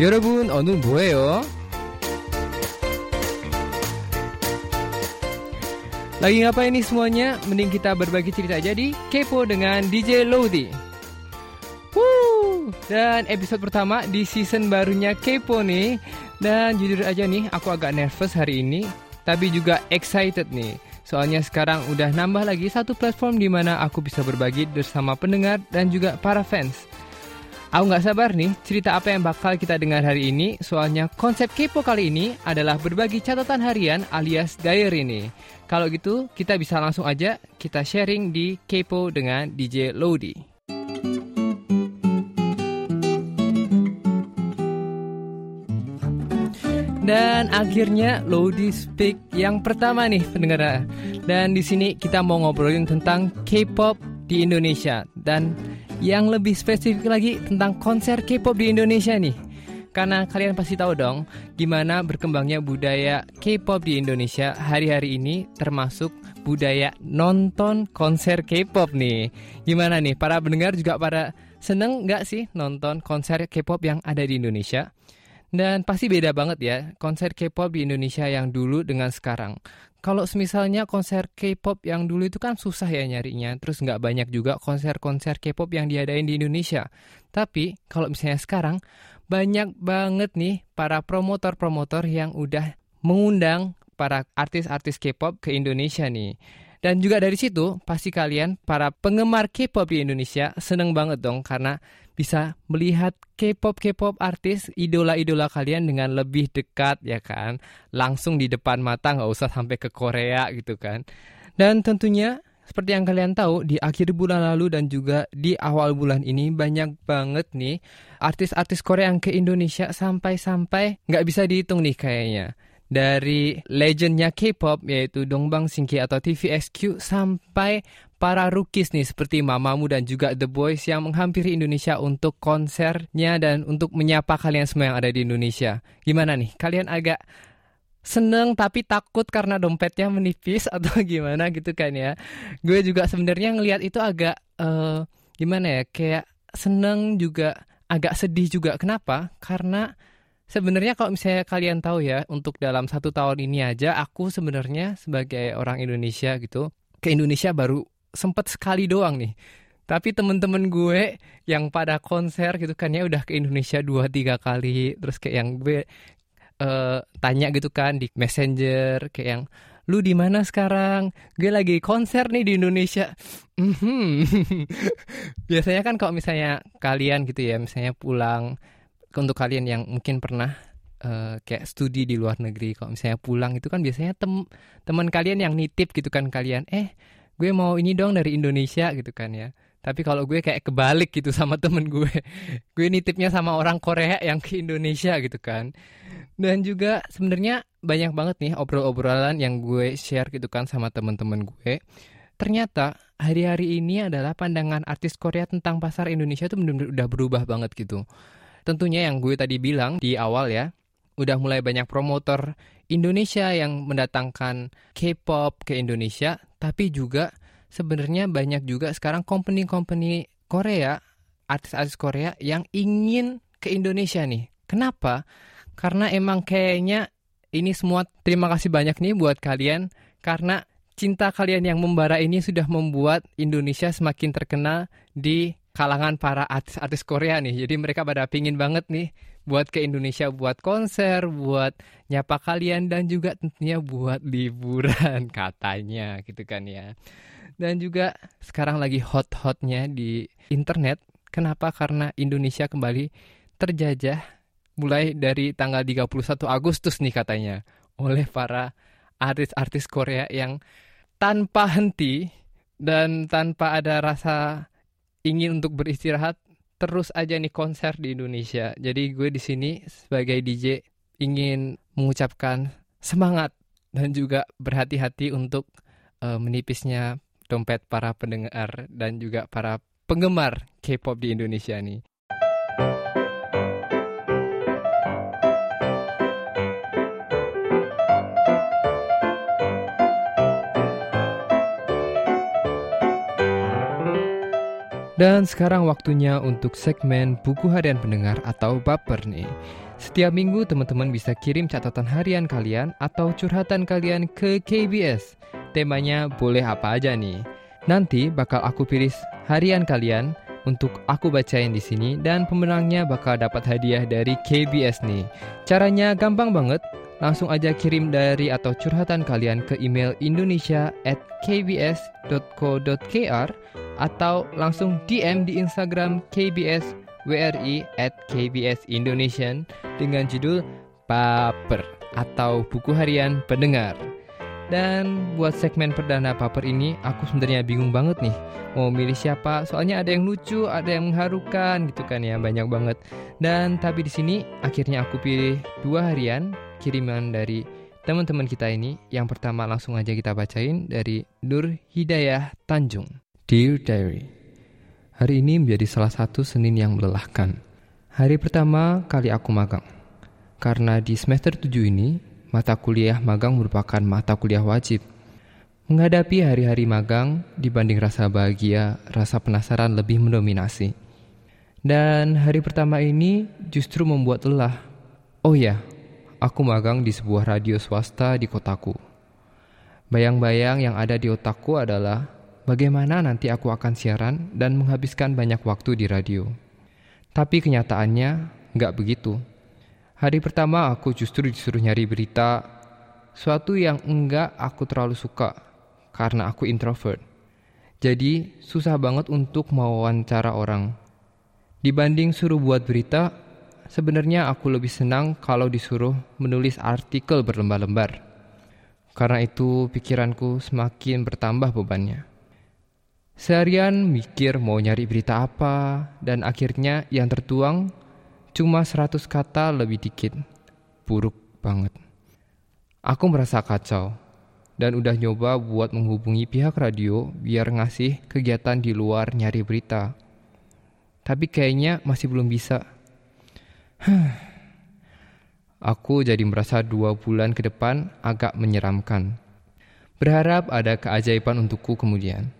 여러분 오늘 뭐예요? Lagi ngapain nih semuanya? Mending kita berbagi cerita aja di Kepo dengan DJ Lodi. Woo! Dan episode pertama di season barunya Kepo nih. Dan jujur aja nih, aku agak nervous hari ini, tapi juga excited nih. Soalnya sekarang udah nambah lagi satu platform di mana aku bisa berbagi bersama pendengar dan juga para fans. Aku nggak sabar nih cerita apa yang bakal kita dengar hari ini. Soalnya konsep kepo kali ini adalah berbagi catatan harian alias diary nih. Kalau gitu kita bisa langsung aja kita sharing di kepo dengan DJ Lodi. Dan akhirnya Lodi Speak yang pertama nih pendengar. Dan di sini kita mau ngobrolin tentang K-pop di Indonesia dan yang lebih spesifik lagi tentang konser K-pop di Indonesia nih. Karena kalian pasti tahu dong gimana berkembangnya budaya K-pop di Indonesia hari-hari ini termasuk budaya nonton konser K-pop nih. Gimana nih para pendengar juga pada seneng nggak sih nonton konser K-pop yang ada di Indonesia? Dan pasti beda banget ya konser K-pop di Indonesia yang dulu dengan sekarang kalau misalnya konser K-pop yang dulu itu kan susah ya nyarinya, terus nggak banyak juga konser-konser K-pop yang diadain di Indonesia. Tapi kalau misalnya sekarang banyak banget nih para promotor-promotor yang udah mengundang para artis-artis K-pop ke Indonesia nih. Dan juga dari situ pasti kalian para penggemar K-pop di Indonesia seneng banget dong karena bisa melihat K-pop K-pop artis idola-idola kalian dengan lebih dekat ya kan? Langsung di depan mata nggak usah sampai ke Korea gitu kan? Dan tentunya seperti yang kalian tahu di akhir bulan lalu dan juga di awal bulan ini banyak banget nih artis-artis Korea yang ke Indonesia sampai-sampai nggak bisa dihitung nih kayaknya. Dari legendnya K-pop yaitu Dongbang Shinki atau TVXQ sampai para rookies nih seperti Mamamu dan juga The Boys yang menghampiri Indonesia untuk konsernya dan untuk menyapa kalian semua yang ada di Indonesia. Gimana nih? Kalian agak seneng tapi takut karena dompetnya menipis atau gimana gitu kan ya? Gue juga sebenarnya ngelihat itu agak uh, gimana ya? Kayak seneng juga agak sedih juga. Kenapa? Karena Sebenarnya kalau misalnya kalian tahu ya, untuk dalam satu tahun ini aja, aku sebenarnya sebagai orang Indonesia gitu, ke Indonesia baru sempet sekali doang nih. Tapi temen-temen gue yang pada konser gitu kan ya udah ke Indonesia dua tiga kali, terus kayak yang gue uh, tanya gitu kan di messenger kayak yang lu di mana sekarang? Gue lagi konser nih di Indonesia. Mm-hmm. Biasanya kan kalau misalnya kalian gitu ya, misalnya pulang untuk kalian yang mungkin pernah uh, kayak studi di luar negeri kalau misalnya pulang itu kan biasanya tem teman kalian yang nitip gitu kan kalian eh gue mau ini dong dari Indonesia gitu kan ya. Tapi kalau gue kayak kebalik gitu sama temen gue. Gue nitipnya sama orang Korea yang ke Indonesia gitu kan. Dan juga sebenarnya banyak banget nih obrol-obrolan yang gue share gitu kan sama temen-temen gue. Ternyata hari-hari ini adalah pandangan artis Korea tentang pasar Indonesia tuh benar-benar udah berubah banget gitu. Tentunya yang gue tadi bilang di awal ya, udah mulai banyak promotor Indonesia yang mendatangkan K-pop ke Indonesia, tapi juga sebenarnya banyak juga sekarang company-company Korea, artis-artis Korea yang ingin ke Indonesia nih. Kenapa? Karena emang kayaknya ini semua terima kasih banyak nih buat kalian karena cinta kalian yang membara ini sudah membuat Indonesia semakin terkenal di kalangan para artis-artis Korea nih. Jadi mereka pada pingin banget nih buat ke Indonesia buat konser, buat nyapa kalian dan juga tentunya buat liburan katanya gitu kan ya. Dan juga sekarang lagi hot-hotnya di internet. Kenapa? Karena Indonesia kembali terjajah mulai dari tanggal 31 Agustus nih katanya oleh para artis-artis Korea yang tanpa henti dan tanpa ada rasa ingin untuk beristirahat terus aja nih konser di Indonesia. Jadi gue di sini sebagai DJ ingin mengucapkan semangat dan juga berhati-hati untuk uh, menipisnya dompet para pendengar dan juga para penggemar K-pop di Indonesia nih. Dan sekarang waktunya untuk segmen buku harian pendengar atau baper nih. Setiap minggu teman-teman bisa kirim catatan harian kalian atau curhatan kalian ke KBS. Temanya boleh apa aja nih. Nanti bakal aku pilih harian kalian untuk aku bacain di sini dan pemenangnya bakal dapat hadiah dari KBS nih. Caranya gampang banget. Langsung aja kirim dari atau curhatan kalian ke email indonesia at kbs.co.kr atau langsung DM di Instagram KBS WRI at KBS Indonesian dengan judul Paper atau buku harian pendengar. Dan buat segmen perdana paper ini aku sebenarnya bingung banget nih mau milih siapa. Soalnya ada yang lucu, ada yang mengharukan gitu kan ya, banyak banget. Dan tapi di sini akhirnya aku pilih dua harian kiriman dari teman-teman kita ini. Yang pertama langsung aja kita bacain dari Nur Hidayah Tanjung. Dear Diary. Hari ini menjadi salah satu Senin yang melelahkan. Hari pertama kali aku magang. Karena di semester 7 ini mata kuliah magang merupakan mata kuliah wajib. Menghadapi hari-hari magang dibanding rasa bahagia, rasa penasaran lebih mendominasi. Dan hari pertama ini justru membuat lelah. Oh ya, aku magang di sebuah radio swasta di kotaku. Bayang-bayang yang ada di otakku adalah bagaimana nanti aku akan siaran dan menghabiskan banyak waktu di radio. Tapi kenyataannya nggak begitu. Hari pertama aku justru disuruh nyari berita, suatu yang enggak aku terlalu suka karena aku introvert. Jadi susah banget untuk mewawancara orang. Dibanding suruh buat berita, sebenarnya aku lebih senang kalau disuruh menulis artikel berlembar-lembar. Karena itu pikiranku semakin bertambah bebannya. Seharian mikir mau nyari berita apa, dan akhirnya yang tertuang Cuma 100 kata lebih dikit. Buruk banget. Aku merasa kacau dan udah nyoba buat menghubungi pihak radio biar ngasih kegiatan di luar nyari berita. Tapi kayaknya masih belum bisa. Aku jadi merasa dua bulan ke depan agak menyeramkan. Berharap ada keajaiban untukku kemudian.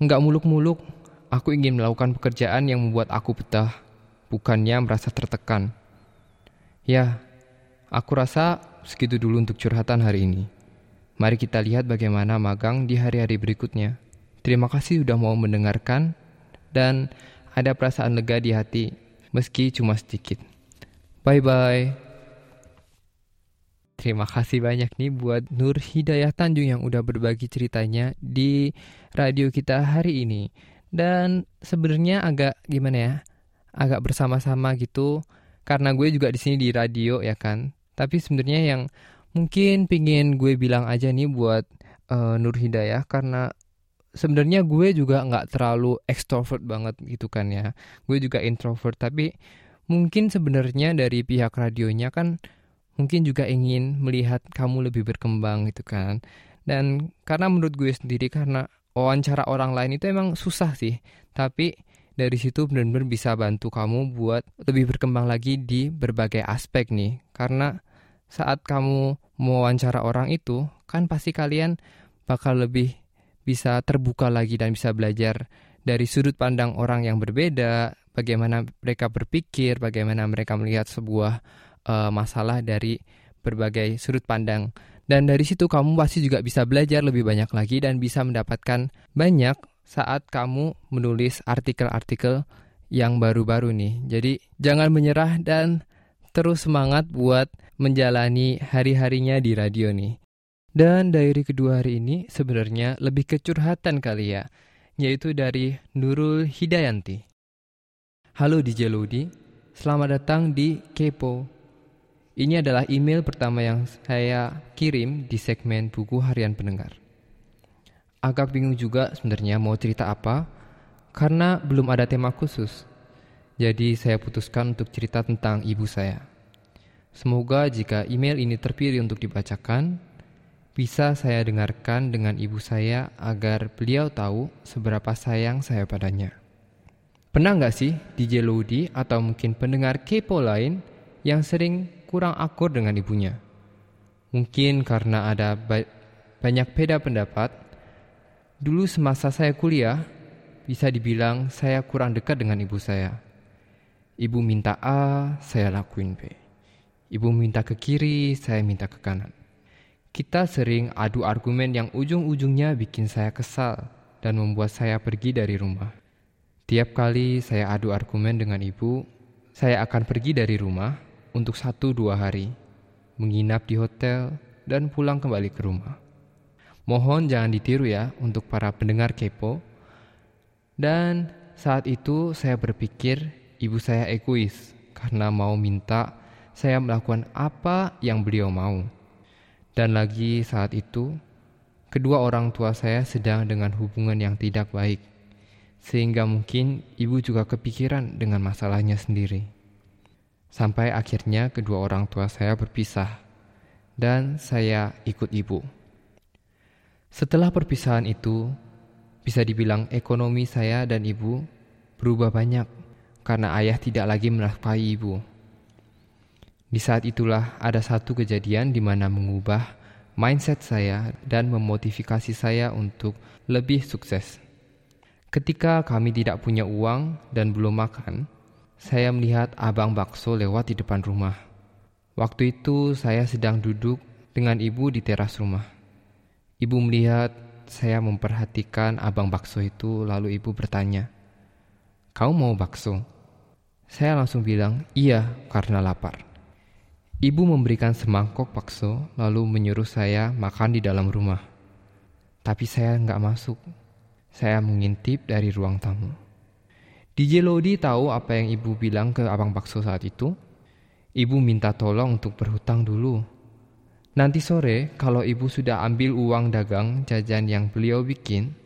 Enggak muluk-muluk, aku ingin melakukan pekerjaan yang membuat aku betah bukannya merasa tertekan. Ya, aku rasa segitu dulu untuk curhatan hari ini. Mari kita lihat bagaimana magang di hari-hari berikutnya. Terima kasih sudah mau mendengarkan dan ada perasaan lega di hati meski cuma sedikit. Bye-bye. Terima kasih banyak nih buat Nur Hidayah Tanjung yang udah berbagi ceritanya di radio kita hari ini. Dan sebenarnya agak gimana ya? agak bersama-sama gitu karena gue juga di sini di radio ya kan tapi sebenarnya yang mungkin pingin gue bilang aja nih buat uh, Nur Hidayah karena sebenarnya gue juga nggak terlalu extrovert banget gitu kan ya gue juga introvert tapi mungkin sebenarnya dari pihak radionya kan mungkin juga ingin melihat kamu lebih berkembang gitu kan dan karena menurut gue sendiri karena wawancara orang lain itu emang susah sih tapi dari situ benar-benar bisa bantu kamu buat lebih berkembang lagi di berbagai aspek nih. Karena saat kamu mewawancara orang itu, kan pasti kalian bakal lebih bisa terbuka lagi dan bisa belajar dari sudut pandang orang yang berbeda, bagaimana mereka berpikir, bagaimana mereka melihat sebuah uh, masalah dari berbagai sudut pandang. Dan dari situ kamu pasti juga bisa belajar lebih banyak lagi dan bisa mendapatkan banyak saat kamu menulis artikel-artikel yang baru-baru nih. Jadi jangan menyerah dan terus semangat buat menjalani hari-harinya di radio nih. Dan diary kedua hari ini sebenarnya lebih kecurhatan kali ya, yaitu dari Nurul Hidayanti. Halo DJ Lodi, selamat datang di Kepo. Ini adalah email pertama yang saya kirim di segmen buku harian pendengar agak bingung juga sebenarnya mau cerita apa karena belum ada tema khusus. Jadi saya putuskan untuk cerita tentang ibu saya. Semoga jika email ini terpilih untuk dibacakan, bisa saya dengarkan dengan ibu saya agar beliau tahu seberapa sayang saya padanya. Pernah nggak sih DJ Lodi atau mungkin pendengar kepo lain yang sering kurang akur dengan ibunya? Mungkin karena ada ba banyak beda pendapat Dulu semasa saya kuliah, bisa dibilang saya kurang dekat dengan ibu saya. Ibu minta A, saya lakuin B. Ibu minta ke kiri, saya minta ke kanan. Kita sering adu argumen yang ujung-ujungnya bikin saya kesal dan membuat saya pergi dari rumah. Tiap kali saya adu argumen dengan ibu, saya akan pergi dari rumah untuk satu dua hari, menginap di hotel, dan pulang kembali ke rumah. Mohon jangan ditiru ya untuk para pendengar kepo. Dan saat itu saya berpikir ibu saya egois karena mau minta saya melakukan apa yang beliau mau. Dan lagi saat itu, kedua orang tua saya sedang dengan hubungan yang tidak baik sehingga mungkin ibu juga kepikiran dengan masalahnya sendiri. Sampai akhirnya kedua orang tua saya berpisah, dan saya ikut ibu. Setelah perpisahan itu, bisa dibilang ekonomi saya dan ibu berubah banyak karena ayah tidak lagi menafkahi ibu. Di saat itulah ada satu kejadian di mana mengubah mindset saya dan memotivasi saya untuk lebih sukses. Ketika kami tidak punya uang dan belum makan, saya melihat abang bakso lewat di depan rumah. Waktu itu saya sedang duduk dengan ibu di teras rumah. Ibu melihat saya memperhatikan abang bakso itu, lalu ibu bertanya, "Kau mau bakso?" Saya langsung bilang, "Iya, karena lapar." Ibu memberikan semangkok bakso, lalu menyuruh saya makan di dalam rumah. Tapi saya nggak masuk saya mengintip dari ruang tamu. DJ Lodi tahu apa yang ibu bilang ke abang bakso saat itu. Ibu minta tolong untuk berhutang dulu. Nanti sore, kalau ibu sudah ambil uang dagang jajan yang beliau bikin,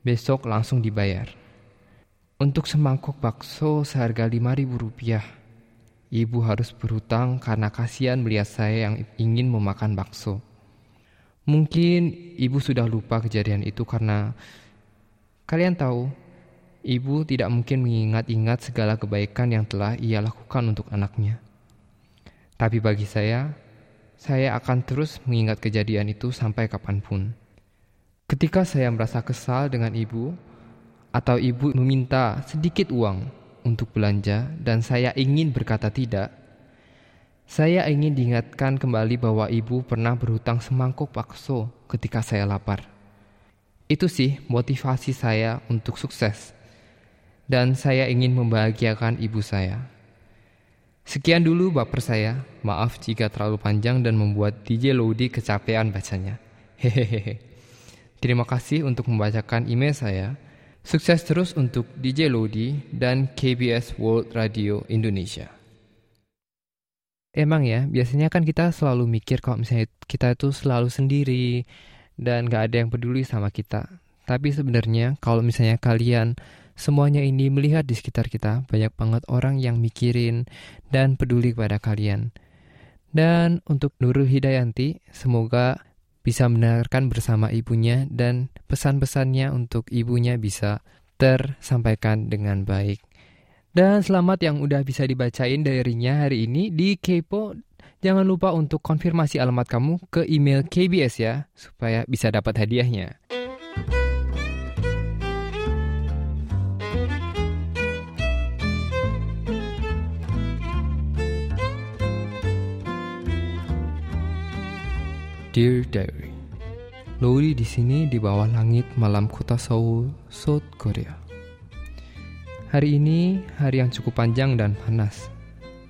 besok langsung dibayar. Untuk semangkok bakso seharga ribu rupiah. Ibu harus berhutang karena kasihan melihat saya yang ingin memakan bakso. Mungkin ibu sudah lupa kejadian itu karena kalian tahu, ibu tidak mungkin mengingat-ingat segala kebaikan yang telah ia lakukan untuk anaknya. Tapi bagi saya, saya akan terus mengingat kejadian itu sampai kapan pun. Ketika saya merasa kesal dengan ibu, atau ibu meminta sedikit uang untuk belanja dan saya ingin berkata tidak, saya ingin diingatkan kembali bahwa ibu pernah berhutang semangkuk bakso ketika saya lapar. Itu sih motivasi saya untuk sukses. Dan saya ingin membahagiakan ibu saya. Sekian dulu baper saya. Maaf jika terlalu panjang dan membuat DJ Lodi kecapean bacanya. Hehehe. Terima kasih untuk membacakan email saya. Sukses terus untuk DJ Lodi dan KBS World Radio Indonesia. Emang ya, biasanya kan kita selalu mikir kalau misalnya kita itu selalu sendiri dan gak ada yang peduli sama kita. Tapi sebenarnya kalau misalnya kalian semuanya ini melihat di sekitar kita, banyak banget orang yang mikirin dan peduli kepada kalian. Dan untuk Nurul Hidayanti, semoga bisa mendengarkan bersama ibunya dan pesan-pesannya untuk ibunya bisa tersampaikan dengan baik. Dan selamat yang udah bisa dibacain darinya hari ini di Kepo. Jangan lupa untuk konfirmasi alamat kamu ke email KBS ya, supaya bisa dapat hadiahnya. Dear Diary, Lori di sini di bawah langit malam kota Seoul, South Korea. Hari ini hari yang cukup panjang dan panas.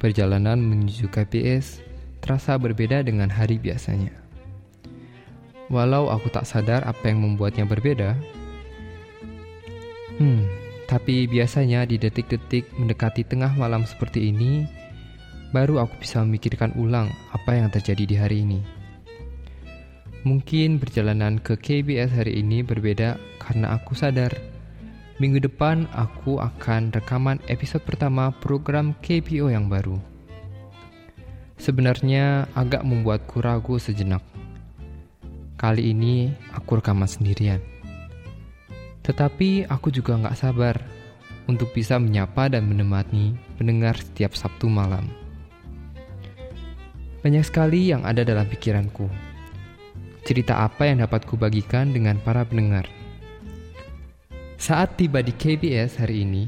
Perjalanan menuju KPS terasa berbeda dengan hari biasanya. Walau aku tak sadar apa yang membuatnya berbeda, hmm, tapi biasanya di detik-detik mendekati tengah malam seperti ini, baru aku bisa memikirkan ulang apa yang terjadi di hari ini. Mungkin perjalanan ke KBS hari ini berbeda karena aku sadar Minggu depan aku akan rekaman episode pertama program KPO yang baru. Sebenarnya agak membuatku ragu sejenak. Kali ini aku rekaman sendirian. Tetapi aku juga nggak sabar untuk bisa menyapa dan menemani pendengar setiap Sabtu malam. Banyak sekali yang ada dalam pikiranku. Cerita apa yang dapat kubagikan dengan para pendengar – saat tiba di KBS hari ini,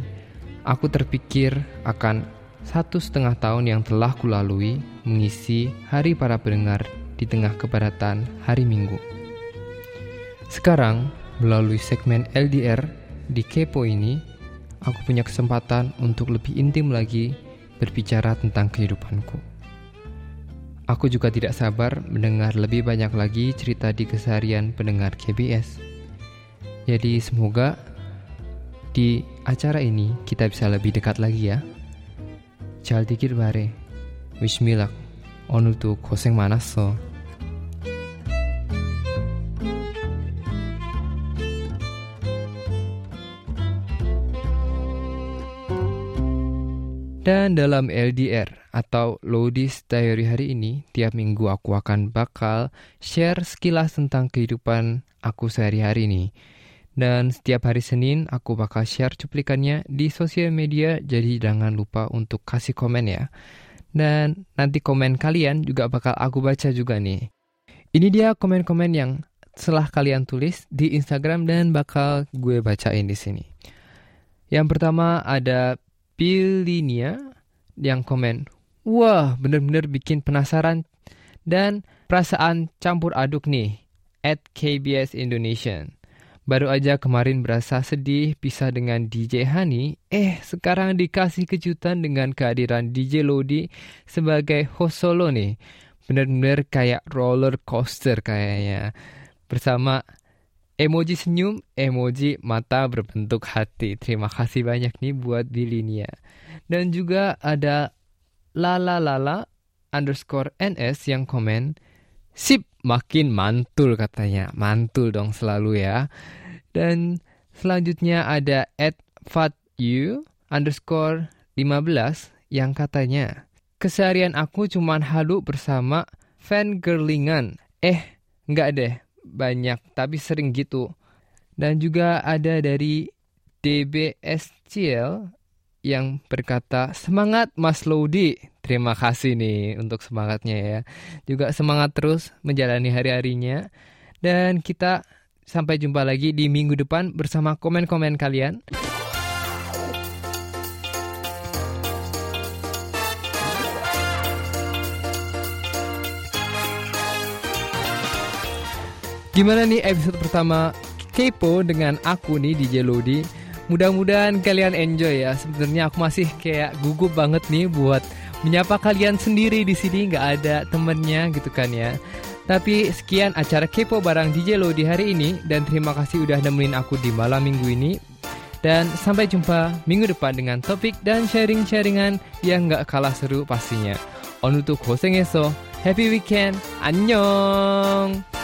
aku terpikir akan satu setengah tahun yang telah kulalui mengisi hari para pendengar di tengah kepadatan hari Minggu. Sekarang, melalui segmen LDR di Kepo ini, aku punya kesempatan untuk lebih intim lagi berbicara tentang kehidupanku. Aku juga tidak sabar mendengar lebih banyak lagi cerita di keseharian pendengar KBS. Jadi semoga di acara ini kita bisa lebih dekat lagi ya. 잘 되길 바래. Wismilak. 오늘도 고생 많았어. Dan dalam LDR atau Lodis Diary hari ini, tiap minggu aku akan bakal share sekilas tentang kehidupan aku sehari-hari nih. Dan setiap hari Senin aku bakal share cuplikannya di sosial media jadi jangan lupa untuk kasih komen ya. Dan nanti komen kalian juga bakal aku baca juga nih. Ini dia komen-komen yang setelah kalian tulis di Instagram dan bakal gue bacain di sini. Yang pertama ada Pilinia yang komen, Wah bener-bener bikin penasaran dan perasaan campur aduk nih at KBS Indonesia. Baru aja kemarin berasa sedih pisah dengan DJ Hani, eh sekarang dikasih kejutan dengan kehadiran DJ Lodi sebagai host solo nih. Bener-bener kayak roller coaster kayaknya. Bersama emoji senyum, emoji mata berbentuk hati. Terima kasih banyak nih buat Bilinia. Dan juga ada Lala Lala underscore NS yang komen, Sip, makin mantul katanya. Mantul dong selalu ya. Dan selanjutnya ada at fatu underscore 15 yang katanya, Keseharian aku cuman halu bersama fan girlingan. Eh, nggak deh, banyak tapi sering gitu. Dan juga ada dari DBSCL yang berkata, semangat Mas Lodi. Terima kasih nih untuk semangatnya ya. Juga semangat terus menjalani hari-harinya. Dan kita sampai jumpa lagi di minggu depan bersama komen-komen kalian. Gimana nih episode pertama Kepo dengan aku nih DJ Lodi. Mudah-mudahan kalian enjoy ya. Sebenarnya aku masih kayak gugup banget nih buat menyapa kalian sendiri di sini nggak ada temennya gitu kan ya. Tapi sekian acara Kepo barang DJ Lodi hari ini dan terima kasih udah nemenin aku di malam minggu ini. Dan sampai jumpa minggu depan dengan topik dan sharing-sharingan yang nggak kalah seru pastinya. On untuk Hosengeso, happy weekend, annyeong!